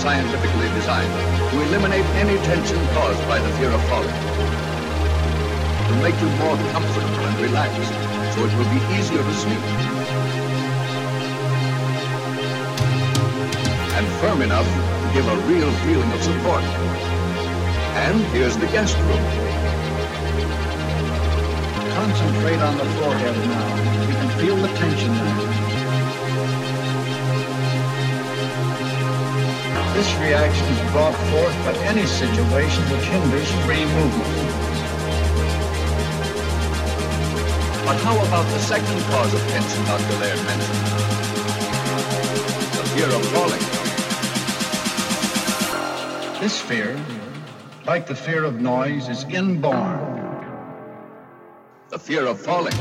Scientifically designed to eliminate any tension caused by the fear of falling. To make you more comfortable and relaxed, so it will be easier to sleep. And firm enough to give a real feeling of support. And here's the guest room. Concentrate on the forehead now. You can feel the tension there. This reaction is brought forth by any situation which hinders free movement. But how about the second cause of tension Dr. Laird mentioned? The fear of falling. This fear, like the fear of noise, is inborn. The fear of falling.